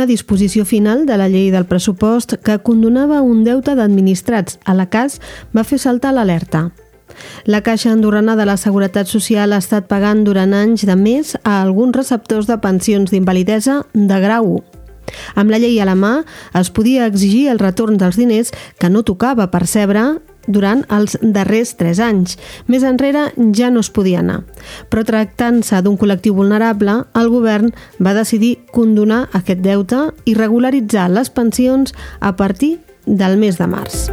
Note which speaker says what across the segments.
Speaker 1: una disposició final de la llei del pressupost que condonava un deute d'administrats a la CAS va fer saltar l'alerta. La Caixa Andorrana de la Seguretat Social ha estat pagant durant anys de més a alguns receptors de pensions d'invalidesa de grau 1. Amb la llei a la mà es podia exigir el retorn dels diners que no tocava percebre durant els darrers tres anys. Més enrere ja no es podia anar. Però tractant-se d'un col·lectiu vulnerable, el govern va decidir condonar aquest deute i regularitzar les pensions a partir del mes de març.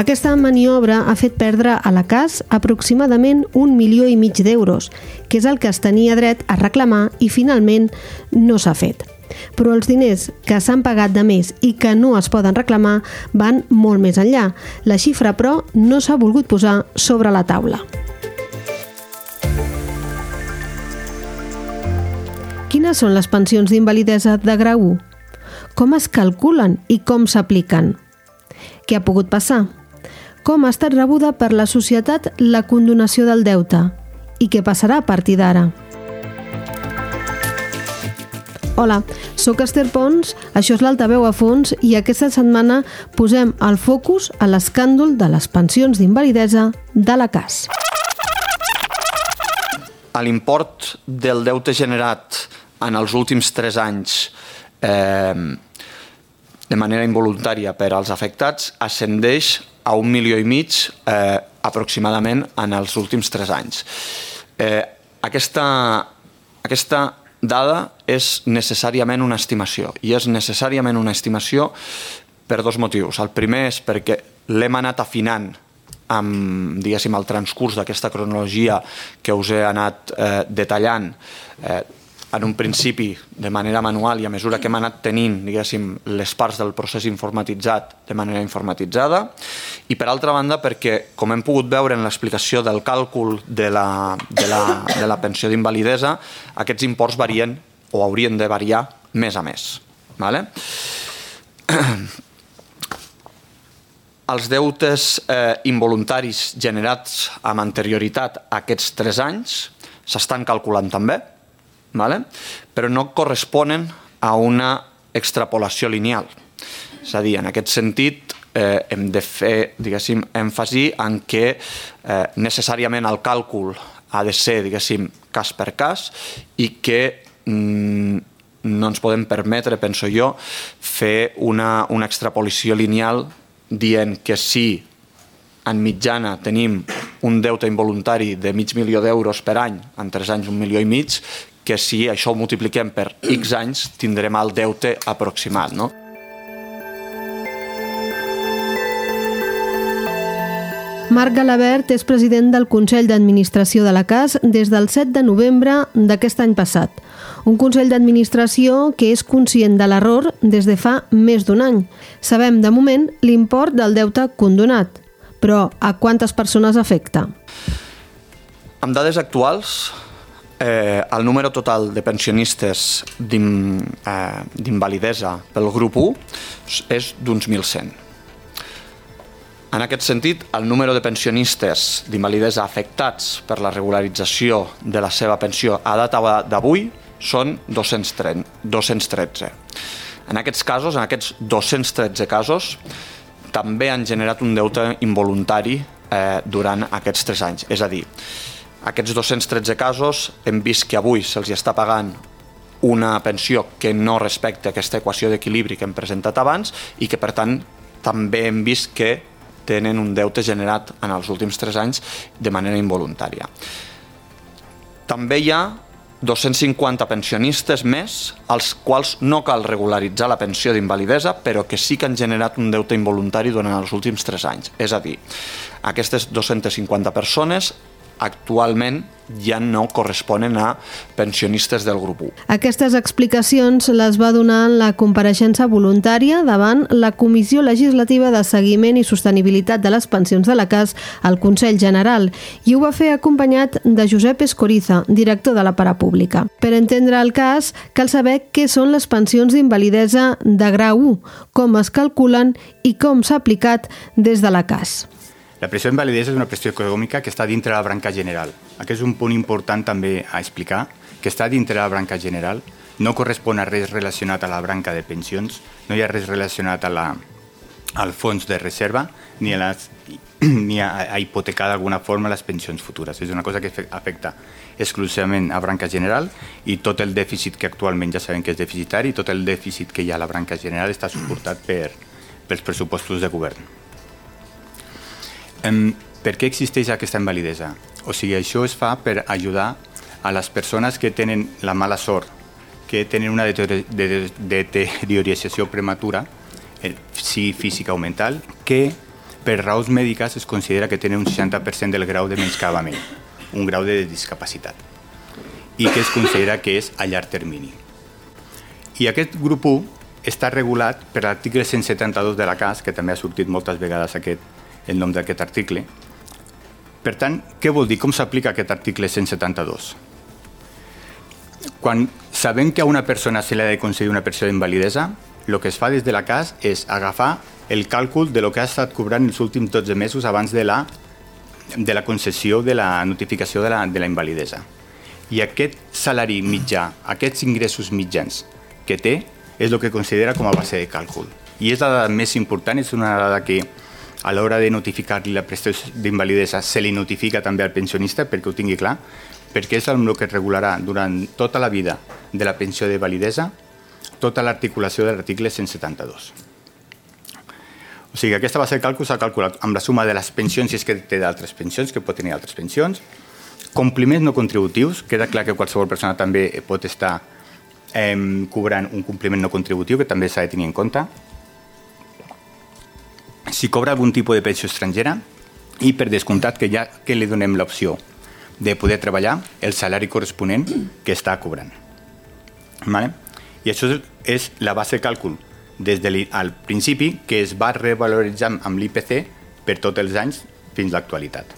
Speaker 1: Aquesta maniobra ha fet perdre a la CAS aproximadament un milió i mig d'euros, que és el que es tenia dret a reclamar i finalment no s'ha fet però els diners que s'han pagat de més i que no es poden reclamar van molt més enllà. La xifra, però, no s'ha volgut posar sobre la taula. Quines són les pensions d'invalidesa de grau 1? Com es calculen i com s'apliquen? Què ha pogut passar? Com ha estat rebuda per la societat la condonació del deute? I què passarà a partir d'ara? Hola, sóc Esther Pons, això és l'Altaveu a fons i aquesta setmana posem el focus a l'escàndol de les pensions d'invalidesa de la CAS.
Speaker 2: L'import del deute generat en els últims 3 anys eh, de manera involuntària per als afectats ascendeix a un milió i mig eh, aproximadament en els últims 3 anys. Eh, aquesta, aquesta dada és necessàriament una estimació i és necessàriament una estimació per dos motius. El primer és perquè l'hem anat afinant amb, diguéssim, el transcurs d'aquesta cronologia que us he anat eh, detallant eh, en un principi de manera manual i a mesura que hem anat tenint diguéssim, les parts del procés informatitzat de manera informatitzada i per altra banda perquè com hem pogut veure en l'explicació del càlcul de la, de la, de la pensió d'invalidesa aquests imports varien o haurien de variar més a més. Vale? Els deutes eh, involuntaris generats amb anterioritat a aquests tres anys s'estan calculant també, ¿vale? però no corresponen a una extrapolació lineal. És a dir, en aquest sentit, eh, hem de fer, diguéssim, èmfasi en què eh, necessàriament el càlcul ha de ser, diguéssim, cas per cas i que mm, no ens podem permetre, penso jo, fer una, una extrapolació lineal dient que si en mitjana tenim un deute involuntari de mig milió d'euros per any, en tres anys un milió i mig, que si això ho multipliquem per X anys tindrem el deute aproximat. No?
Speaker 1: Marc Galabert és president del Consell d'Administració de la CAS des del 7 de novembre d'aquest any passat. Un Consell d'Administració que és conscient de l'error des de fa més d'un any. Sabem, de moment, l'import del deute condonat, però a quantes persones afecta?
Speaker 2: Amb dades actuals, eh, el número total de pensionistes eh, d'invalidesa eh, pel grup 1 és d'uns 1.100. En aquest sentit, el número de pensionistes d'invalidesa afectats per la regularització de la seva pensió a data d'avui són 230, 213. En aquests casos, en aquests 213 casos, també han generat un deute involuntari eh, durant aquests 3 anys. És a dir, aquests 213 casos hem vist que avui se'ls està pagant una pensió que no respecta aquesta equació d'equilibri que hem presentat abans i que, per tant, també hem vist que tenen un deute generat en els últims 3 anys de manera involuntària. També hi ha 250 pensionistes més als quals no cal regularitzar la pensió d'invalidesa, però que sí que han generat un deute involuntari durant els últims 3 anys. És a dir, aquestes 250 persones actualment ja no corresponen a pensionistes del grup 1.
Speaker 1: Aquestes explicacions les va donar en la compareixença voluntària davant la Comissió Legislativa de Seguiment i Sostenibilitat de les Pensions de la CAS al Consell General i ho va fer acompanyat de Josep Escoriza, director de la Parapública. Per entendre el cas, cal saber què són les pensions d'invalidesa de grau 1, com es calculen i com s'ha aplicat des de la CAS.
Speaker 3: La pressió d'invalidesa és una pressió econòmica que està dintre la branca general. Aquest és un punt important també a explicar, que està dintre la branca general, no correspon a res relacionat a la branca de pensions, no hi ha res relacionat a la, al fons de reserva ni a, les, ni a, a hipotecar d'alguna forma les pensions futures. És una cosa que afecta exclusivament a branca general i tot el dèficit que actualment ja sabem que és deficitari, tot el dèficit que hi ha a la branca general està suportat per, pels pressupostos de govern. Per què existeix aquesta invalidesa? O sigui, això es fa per ajudar a les persones que tenen la mala sort, que tenen una deteriorització prematura, eh, sigui física o mental, que per raons mèdiques es considera que tenen un 60% del grau de menyscabament, un grau de discapacitat, i que es considera que és a llarg termini. I aquest grup 1 està regulat per l'article 172 de la CAS, que també ha sortit moltes vegades aquest, el nom d'aquest article. Per tant, què vol dir? Com s'aplica aquest article 172? Quan sabem que a una persona se li ha de concedir una pensió d'invalidesa, el que es fa des de la CAS és agafar el càlcul de lo que ha estat cobrant els últims 12 mesos abans de la, de la concessió de la notificació de la, de la invalidesa. I aquest salari mitjà, aquests ingressos mitjans que té, és el que considera com a base de càlcul. I és la dada més important, és una dada que a l'hora de notificar-li la prestació d'invalidesa se li notifica també al pensionista perquè ho tingui clar, perquè és el que regularà durant tota la vida de la pensió de validesa tota l'articulació de l'article 172. O sigui, aquesta base de càlcul s'ha calculat amb la suma de les pensions, si és que té d'altres pensions, que pot tenir altres pensions, compliments no contributius, queda clar que qualsevol persona també pot estar eh, cobrant un compliment no contributiu, que també s'ha de tenir en compte, si cobra algun tipus de pensió estrangera i per descomptat que ja que li donem l'opció de poder treballar el salari corresponent que està cobrant. Vale? I això és la base de càlcul des del al principi que es va revaloritzar amb l'IPC per tots els anys fins a l'actualitat.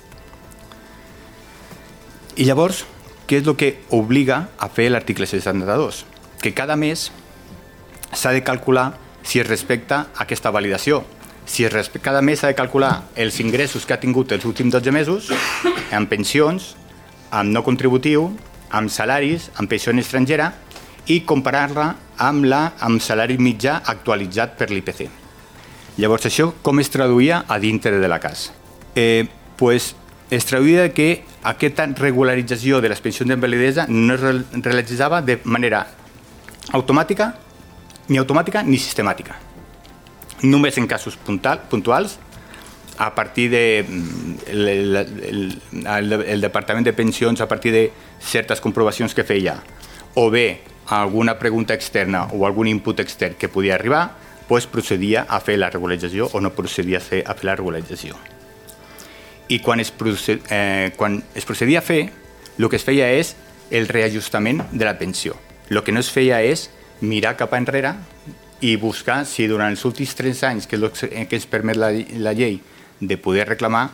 Speaker 3: I llavors, què és el que obliga a fer l'article 62? Que cada mes s'ha de calcular si es respecta aquesta validació, si cada mes s'ha de calcular els ingressos que ha tingut els últims 12 mesos amb pensions, amb no contributiu, amb salaris, amb pensió estrangera i comparar-la amb, la, amb salari mitjà actualitzat per l'IPC. Llavors, això com es traduïa a dintre de la casa? Eh, pues, es traduïa que aquesta regularització de les pensions d'invalidesa no es realitzava de manera automàtica, ni automàtica ni sistemàtica només en casos puntual, puntuals, a partir de mm, el, el, el, el Departament de Pensions, a partir de certes comprovacions que feia, o bé alguna pregunta externa o algun input extern que podia arribar, pues procedia a fer la regularització o no procedia a fer, a fer la regularització. I quan es, proced, eh, quan es procedia a fer, el que es feia és el reajustament de la pensió. El que no es feia és mirar cap enrere i buscar si durant els últims tres anys, que que ens permet la, la llei de poder reclamar,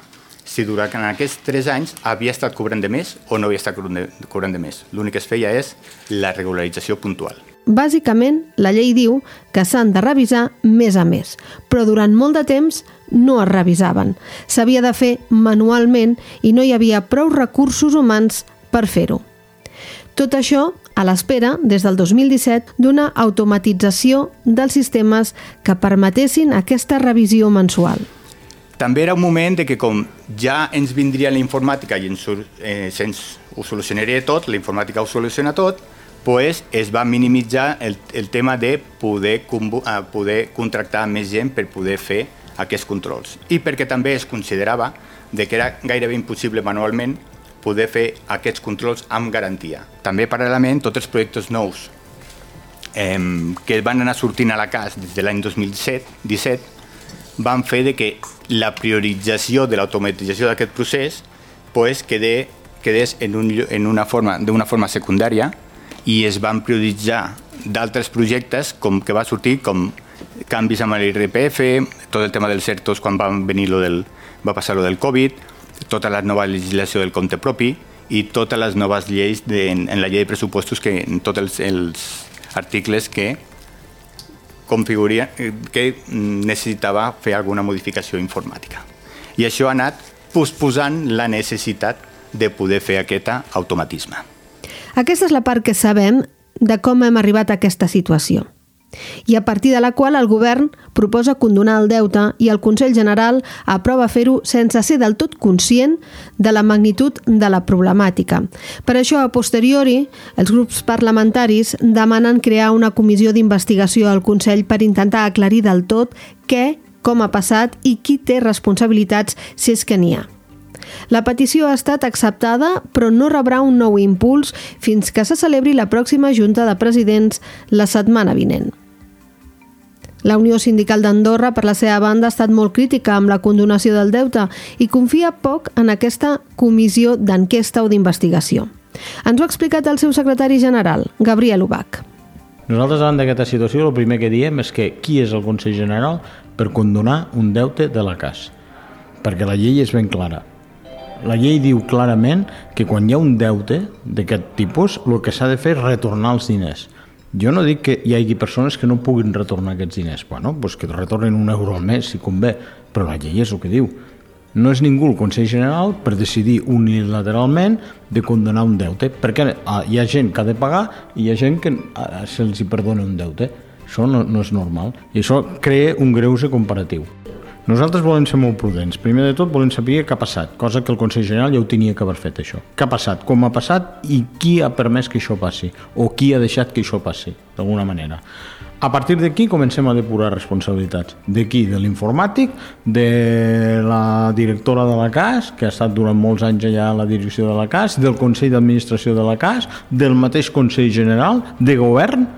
Speaker 3: si durant aquests tres anys havia estat cobrant de més o no havia estat cobrant de, cobrant de més. L'únic que es feia és la regularització puntual.
Speaker 1: Bàsicament, la llei diu que s'han de revisar més a més, però durant molt de temps no es revisaven. S'havia de fer manualment i no hi havia prou recursos humans per fer-ho. Tot això a l'espera, des del 2017, d'una automatització dels sistemes que permetessin aquesta revisió mensual.
Speaker 3: També era un moment de que com ja ens vindria la informàtica i ens, eh, ens ho solucionaria tot, la informàtica ho soluciona tot, pues es va minimitzar el, el tema de poder, eh, poder contractar més gent per poder fer aquests controls. I perquè també es considerava de que era gairebé impossible manualment poder fer aquests controls amb garantia. També, paral·lelament, tots els projectes nous eh, que van anar sortint a la CAS des de l'any 2017 van fer de que la priorització de l'automatització d'aquest procés pues, quede quedés en, un, en una forma, d'una forma secundària i es van prioritzar d'altres projectes com que va sortir com canvis amb l'IRPF, tot el tema dels CERTOS quan van venir lo del, va passar lo del Covid, tota la nova legislació del compte propi i totes les noves lleis de, en, en la llei de pressupostos que en tots els, els articles que configuria, que necessitava fer alguna modificació informàtica. I això ha anat posposant la necessitat de poder fer aquest automatisme.
Speaker 1: Aquesta és la part que sabem de com hem arribat a aquesta situació i a partir de la qual el govern proposa condonar el deute i el Consell General aprova fer-ho sense ser del tot conscient de la magnitud de la problemàtica. Per això, a posteriori, els grups parlamentaris demanen crear una comissió d'investigació al Consell per intentar aclarir del tot què, com ha passat i qui té responsabilitats si és que n'hi ha. La petició ha estat acceptada, però no rebrà un nou impuls fins que se celebri la pròxima Junta de Presidents la setmana vinent. La Unió Sindical d'Andorra, per la seva banda, ha estat molt crítica amb la condonació del deute i confia poc en aquesta comissió d'enquesta o d'investigació. Ens ho ha explicat el seu secretari general, Gabriel Ubach.
Speaker 4: Nosaltres, davant d'aquesta situació, el primer que diem és que qui és el Consell General per condonar un deute de la CAS? Perquè la llei és ben clara. La llei diu clarament que quan hi ha un deute d'aquest tipus, el que s'ha de fer és retornar els diners. Jo no dic que hi hagi persones que no puguin retornar aquests diners. Bueno, doncs que retornen un euro al mes, si convé, però la llei és el que diu. No és ningú el Consell General per decidir unilateralment de condonar un deute, perquè ah, hi ha gent que ha de pagar i hi ha gent que ah, se'ls perdona un deute. Això no, no és normal i això crea un greuge comparatiu. Nosaltres volem ser molt prudents. Primer de tot volem saber què ha passat, cosa que el Consell General ja ho tenia que haver fet això. Què ha passat, com ha passat i qui ha permès que això passi o qui ha deixat que això passi, d'alguna manera. A partir d'aquí comencem a depurar responsabilitats. D'aquí, de l'informàtic, de la directora de la CAS, que ha estat durant molts anys allà a la direcció de la CAS, del Consell d'Administració de la CAS, del mateix Consell General, de govern,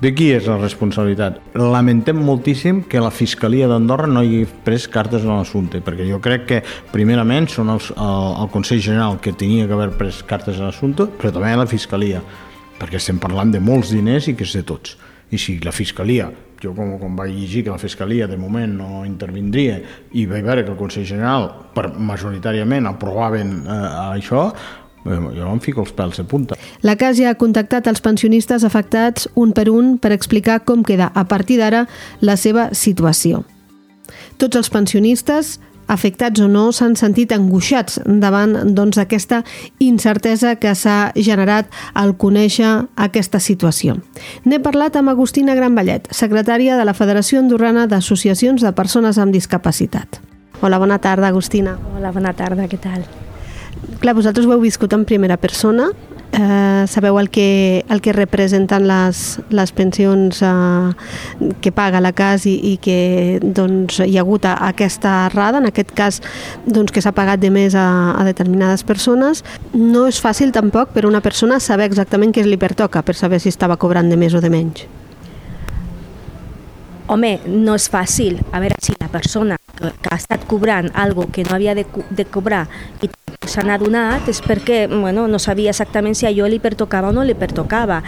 Speaker 4: de qui és la responsabilitat? Lamentem moltíssim que la Fiscalia d'Andorra no hagi pres cartes en l'assumpte, perquè jo crec que, primerament, són els, el, el Consell General que tenia que haver pres cartes en l'assumpte, però també la Fiscalia, perquè estem parlant de molts diners i que és de tots. I si la Fiscalia, jo com, com vaig llegir que la Fiscalia de moment no intervindria i vaig veure que el Consell General per, majoritàriament aprovaven eh, això, jo em fico els pèls a punta.
Speaker 1: La CAS ja ha contactat els pensionistes afectats un per un per explicar com queda a partir d'ara la seva situació. Tots els pensionistes afectats o no, s'han sentit angoixats davant doncs, d'aquesta doncs, incertesa que s'ha generat al conèixer aquesta situació. N'he parlat amb Agustina Granvallet, secretària de la Federació Andorrana d'Associacions de Persones amb Discapacitat. Hola, bona tarda, Agustina.
Speaker 5: Hola, bona tarda, què tal?
Speaker 1: Clar, vosaltres ho heu viscut en primera persona, eh, sabeu el que, el que representen les, les pensions eh, que paga la CAS i, i que doncs, hi ha hagut aquesta errada, en aquest cas doncs, que s'ha pagat de més a, a determinades persones. No és fàcil tampoc per una persona saber exactament què li pertoca per saber si estava cobrant de més o de menys.
Speaker 5: Home, no és fàcil. A veure, si la persona que, que ha estat cobrant algo que no havia de, de cobrar i se n'ha donat és perquè bueno, no sabia exactament si allò li pertocava o no li pertocava.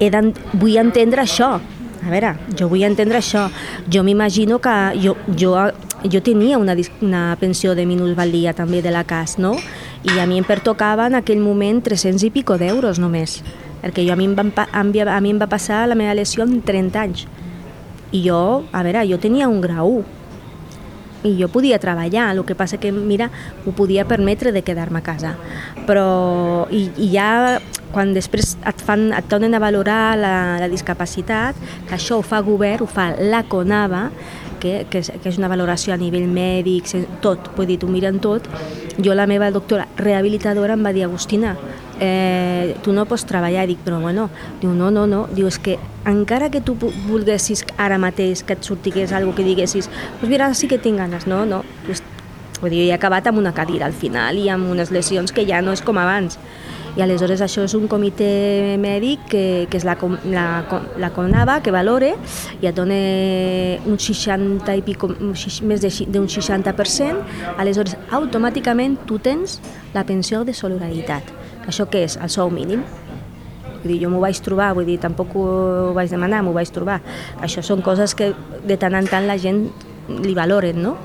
Speaker 5: He vull entendre això. A veure, jo vull entendre això. Jo m'imagino que jo, jo, jo tenia una, una pensió de minusvalia també de la CAS, no? I a mi em pertocava en aquell moment 300 i pico d'euros només. Perquè jo, a, mi em van, a mi em va passar la meva lesió en 30 anys. I jo, a veure, jo tenia un grau i jo podia treballar, el que passa que, mira, ho podia permetre de quedar-me a casa. Però, i, i ja quan després et, fan, et donen a valorar la, la discapacitat, que això ho fa govern, ho fa la CONAVA, que, que, és, que és una valoració a nivell mèdic, tot, vull dir, t'ho miren tot. Jo, la meva doctora rehabilitadora em va dir, Agustina, eh, tu no pots treballar. Dic, però bueno, diu, no, no, no. Diu, és que encara que tu volguessis ara mateix que et sortigués algo que diguessis, pues mira, sí que tinc ganes, no, no. Pues, vull dir, he acabat amb una cadira al final i amb unes lesions que ja no és com abans. I aleshores això és un comitè mèdic que, que és la, la, la CONAVA que valore i et dona un 60 i pico, més d'un 60%, aleshores automàticament tu tens la pensió de solidaritat. Això què és? El sou mínim. Vull dir, jo m'ho vaig trobar, vull dir, tampoc ho vaig demanar, m'ho vaig trobar. Això són coses que de tant en tant la gent li valoren, no?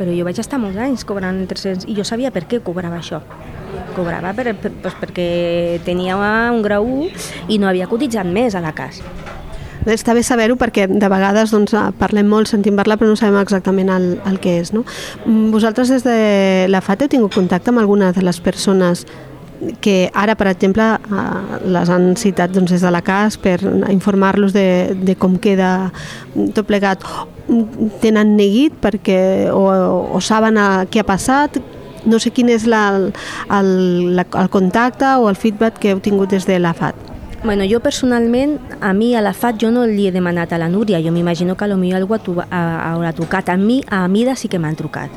Speaker 5: Però jo vaig estar molts anys cobrant 300 i jo sabia per què cobrava això. Cobrava per, per, pues perquè tenia un grau 1 i no havia cotitzat més a la casa.
Speaker 1: Està bé saber-ho perquè de vegades doncs, parlem molt, sentim parlar, però no sabem exactament el, el que és. No? Vosaltres des de la FAT heu tingut contacte amb alguna de les persones que ara, per exemple, les han citat doncs, des de la CAS per informar-los de, de com queda tot plegat. Tenen neguit perquè, o, o saben a, què ha passat? No sé quin és la, el, el, el contacte o el feedback que heu tingut des de la FAT.
Speaker 5: Bueno, jo personalment, a mi a la FAT jo no li he demanat a la Núria, jo m'imagino que potser algú haurà trucat. A mi, a Mida sí que m'han trucat.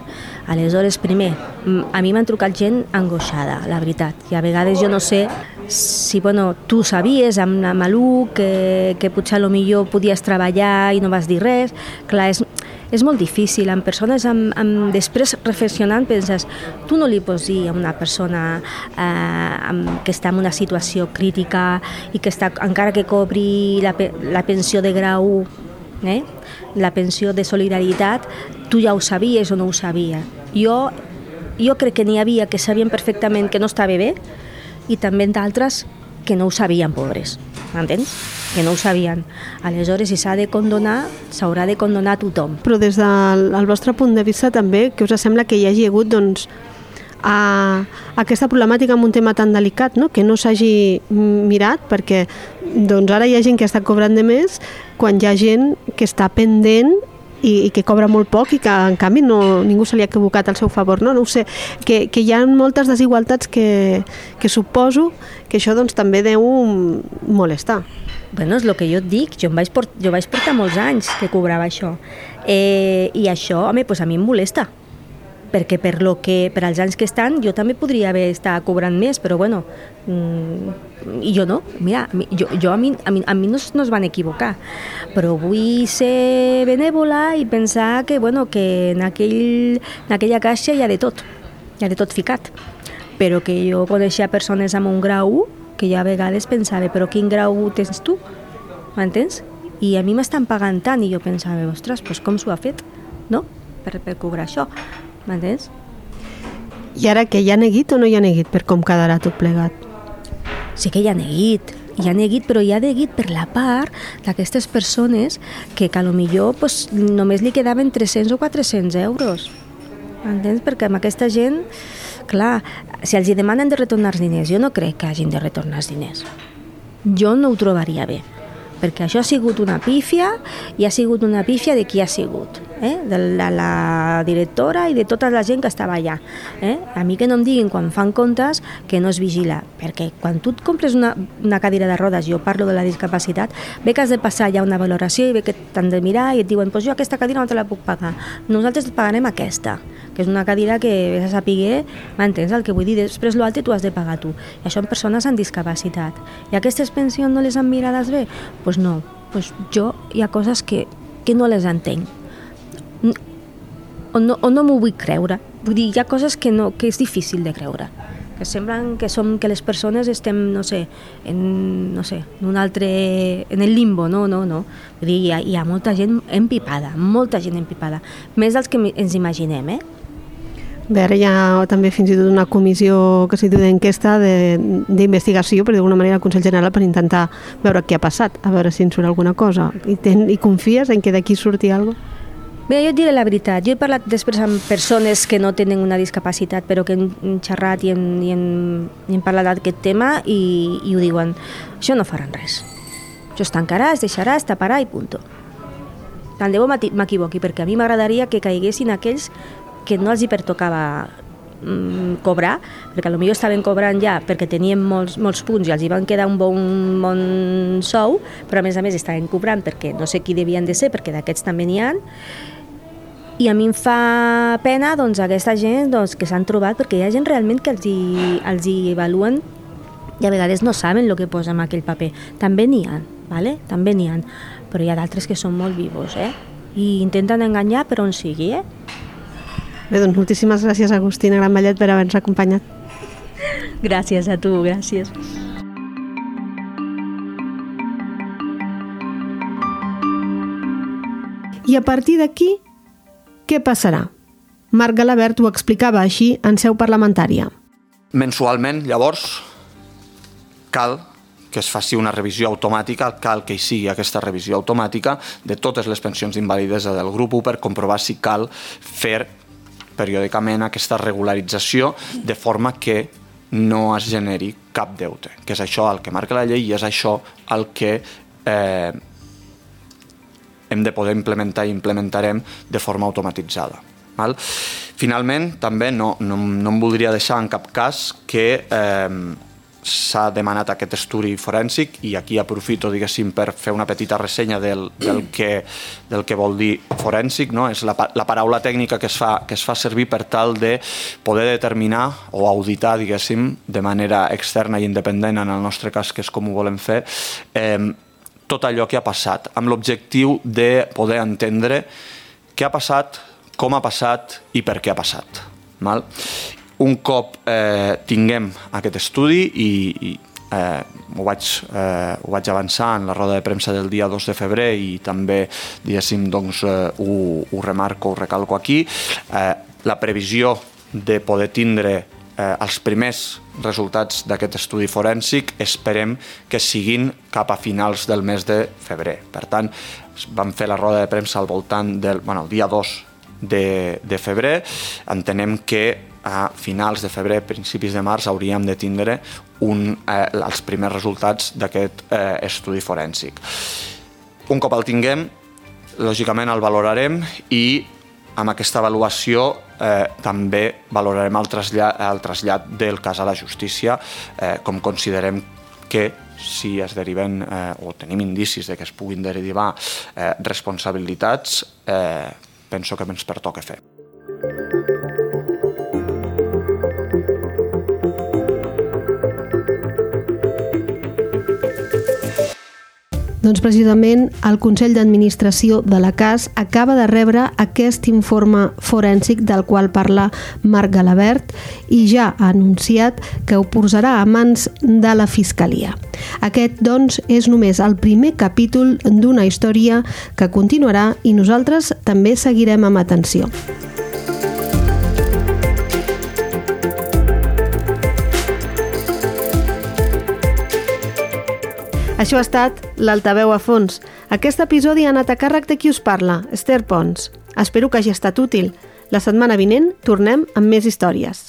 Speaker 5: Aleshores, primer, a mi m'han trucat gent angoixada, la veritat, i a vegades jo no sé si bueno, tu sabies amb la Malú que, que potser a lo podies treballar i no vas dir res. Clar, és, és molt difícil. Amb persones, amb, amb, després reflexionant, penses, tu no li pots dir a una persona eh, amb, que està en una situació crítica i que està, encara que cobri la, la pensió de grau, eh, la pensió de solidaritat, tu ja ho sabies o no ho sabia. Jo, jo crec que n'hi havia que sabien perfectament que no estava bé i també d'altres que no ho sabien, pobres. M'entens? Que no ho sabien. Aleshores, si s'ha de condonar, s'haurà de condonar a tothom.
Speaker 1: Però des del vostre punt de vista també, que us sembla que hi hagi hagut doncs, a aquesta problemàtica amb un tema tan delicat, no? que no s'hagi mirat, perquè doncs ara hi ha gent que està cobrant de més quan hi ha gent que està pendent i, i que cobra molt poc i que en canvi no, ningú se li ha equivocat al seu favor no, no ho sé, que, que hi ha moltes desigualtats que, que suposo que això doncs també deu molestar.
Speaker 5: Bueno, és el que jo et dic, jo, em vaig, port, jo vaig portar molts anys que cobrava això. Eh, i això, home, pues a mi em molesta perquè per, lo que, per als anys que estan jo també podria haver estat cobrant més, però bueno, mm, i jo no, mira, jo, jo a, mi, a, mi, a mi no, no es van equivocar, però vull ser benèvola i pensar que, bueno, que en, aquell, en aquella caixa hi ha de tot, hi ha de tot ficat, però que jo coneixia persones amb un grau que ja a vegades pensava, però quin grau tens tu? M'entens? I a mi m'estan pagant tant i jo pensava, ostres, doncs com s'ho ha fet? No? Per, per cobrar això. M'entens?
Speaker 1: I ara que hi ha neguit o no hi ha neguit per com quedarà tot plegat?
Speaker 5: Sí que hi ha neguit, hi ha neguit, però hi ha neguit per la part d'aquestes persones que, que a lo millor pues, només li quedaven 300 o 400 euros. Entens? Perquè amb aquesta gent, clar, si els demanen de retornar els diners, jo no crec que hagin de retornar els diners. Jo no ho trobaria bé perquè això ha sigut una pífia i ha sigut una pífia de qui ha sigut, eh? de la, la directora i de tota la gent que estava allà. Eh? A mi que no em diguin quan fan comptes que no es vigila, perquè quan tu et compres una, una cadira de rodes, jo parlo de la discapacitat, ve que has de passar ja una valoració i ve que t'han de mirar i et diuen pues jo aquesta cadira no te la puc pagar, nosaltres et pagarem aquesta, que és una cadira que vés a saber, m'entens el que vull dir? Després l'altre tu has de pagar tu. I això en persones amb discapacitat. I aquestes pensions no les han mirades bé? Doncs pues no. Pues jo hi ha coses que, que no les entenc. O no, o no m'ho vull creure. Vull dir, hi ha coses que, no, que és difícil de creure que semblen que som que les persones estem, no sé, en, no sé, en un altre, en el limbo, no, no, no. Vull dir, hi ha, hi ha molta gent empipada, molta gent empipada, més dels que ens imaginem, eh?
Speaker 1: Bé, ara hi ha també fins i tot una comissió que s'hi diu d'enquesta d'investigació, però d'alguna manera el Consell General per intentar veure què ha passat, a veure si en surt alguna cosa. I, ten, i confies en que d'aquí surti alguna cosa?
Speaker 5: Bé, jo et diré la veritat. Jo he parlat després amb persones que no tenen una discapacitat, però que han xerrat i han, i han, i han parlat d'aquest tema i, i ho diuen. Això no faran res. Això es tancarà, es deixarà, es taparà i punt. Tant de bo m'equivoqui, perquè a mi m'agradaria que caiguessin aquells que no els hi pertocava mm, cobrar, perquè potser estaven cobrant ja perquè tenien molts, molts punts i els hi van quedar un bon, bon sou, però a més a més estaven cobrant perquè no sé qui devien de ser, perquè d'aquests també n'hi han, i a mi em fa pena doncs, aquesta gent doncs, que s'han trobat, perquè hi ha gent realment que els hi, els hi evaluen i a vegades no saben el que posa en aquell paper. També n'hi ha, ¿vale? també n'hi ha, però hi ha d'altres que són molt vivos, eh? i intenten enganyar per on sigui, eh?
Speaker 1: Bé, doncs moltíssimes gràcies, Agustina Granvallet, per haver-nos acompanyat.
Speaker 5: Gràcies a tu, gràcies.
Speaker 1: I a partir d'aquí, què passarà? Marc Galabert ho explicava així en seu parlamentària.
Speaker 2: Mensualment, llavors, cal que es faci una revisió automàtica, cal que hi sigui aquesta revisió automàtica de totes les pensions d'invalidesa del grup 1 per comprovar si cal fer periòdicament aquesta regularització de forma que no es generi cap deute, que és això el que marca la llei i és això el que eh, hem de poder implementar i implementarem de forma automatitzada. Val? Finalment, també no, no, no em voldria deixar en cap cas que eh, s'ha demanat aquest estudi forènsic i aquí aprofito, diguéssim, per fer una petita ressenya del, del, que, del que vol dir forènsic, no? és la, la paraula tècnica que es, fa, que es fa servir per tal de poder determinar o auditar, diguéssim, de manera externa i independent, en el nostre cas, que és com ho volem fer, eh, tot allò que ha passat, amb l'objectiu de poder entendre què ha passat, com ha passat i per què ha passat. Val? Un cop eh, tinguem aquest estudi i, i eh, ho, vaig, eh, ho vaig avançar en la roda de premsa del dia 2 de febrer i també, diguéssim, doncs, eh, ho, ho remarco, ho recalco aquí, eh, la previsió de poder tindre eh, els primers resultats d'aquest estudi forènsic esperem que siguin cap a finals del mes de febrer. Per tant, vam fer la roda de premsa al voltant del bueno, el dia 2 de, de febrer. Entenem que a finals de febrer, principis de març, hauríem de tindre un, eh, els primers resultats d'aquest eh, estudi forènsic. Un cop el tinguem, lògicament el valorarem i amb aquesta avaluació eh, també valorarem el trasllat, el trasllat del cas a la justícia, eh, com considerem que si es deriven eh, o tenim indicis de que es puguin derivar eh, responsabilitats, eh, penso que ens pertoca fer.
Speaker 1: Doncs precisament el Consell d'Administració de la CAS acaba de rebre aquest informe forènsic del qual parla Marc Galabert i ja ha anunciat que ho posarà a mans de la Fiscalia. Aquest, doncs, és només el primer capítol d'una història que continuarà i nosaltres també seguirem amb atenció. Això ha estat l'Altaveu a fons. Aquest episodi ha anat a càrrec de qui us parla, Esther Pons. Espero que hagi estat útil. La setmana vinent tornem amb més històries.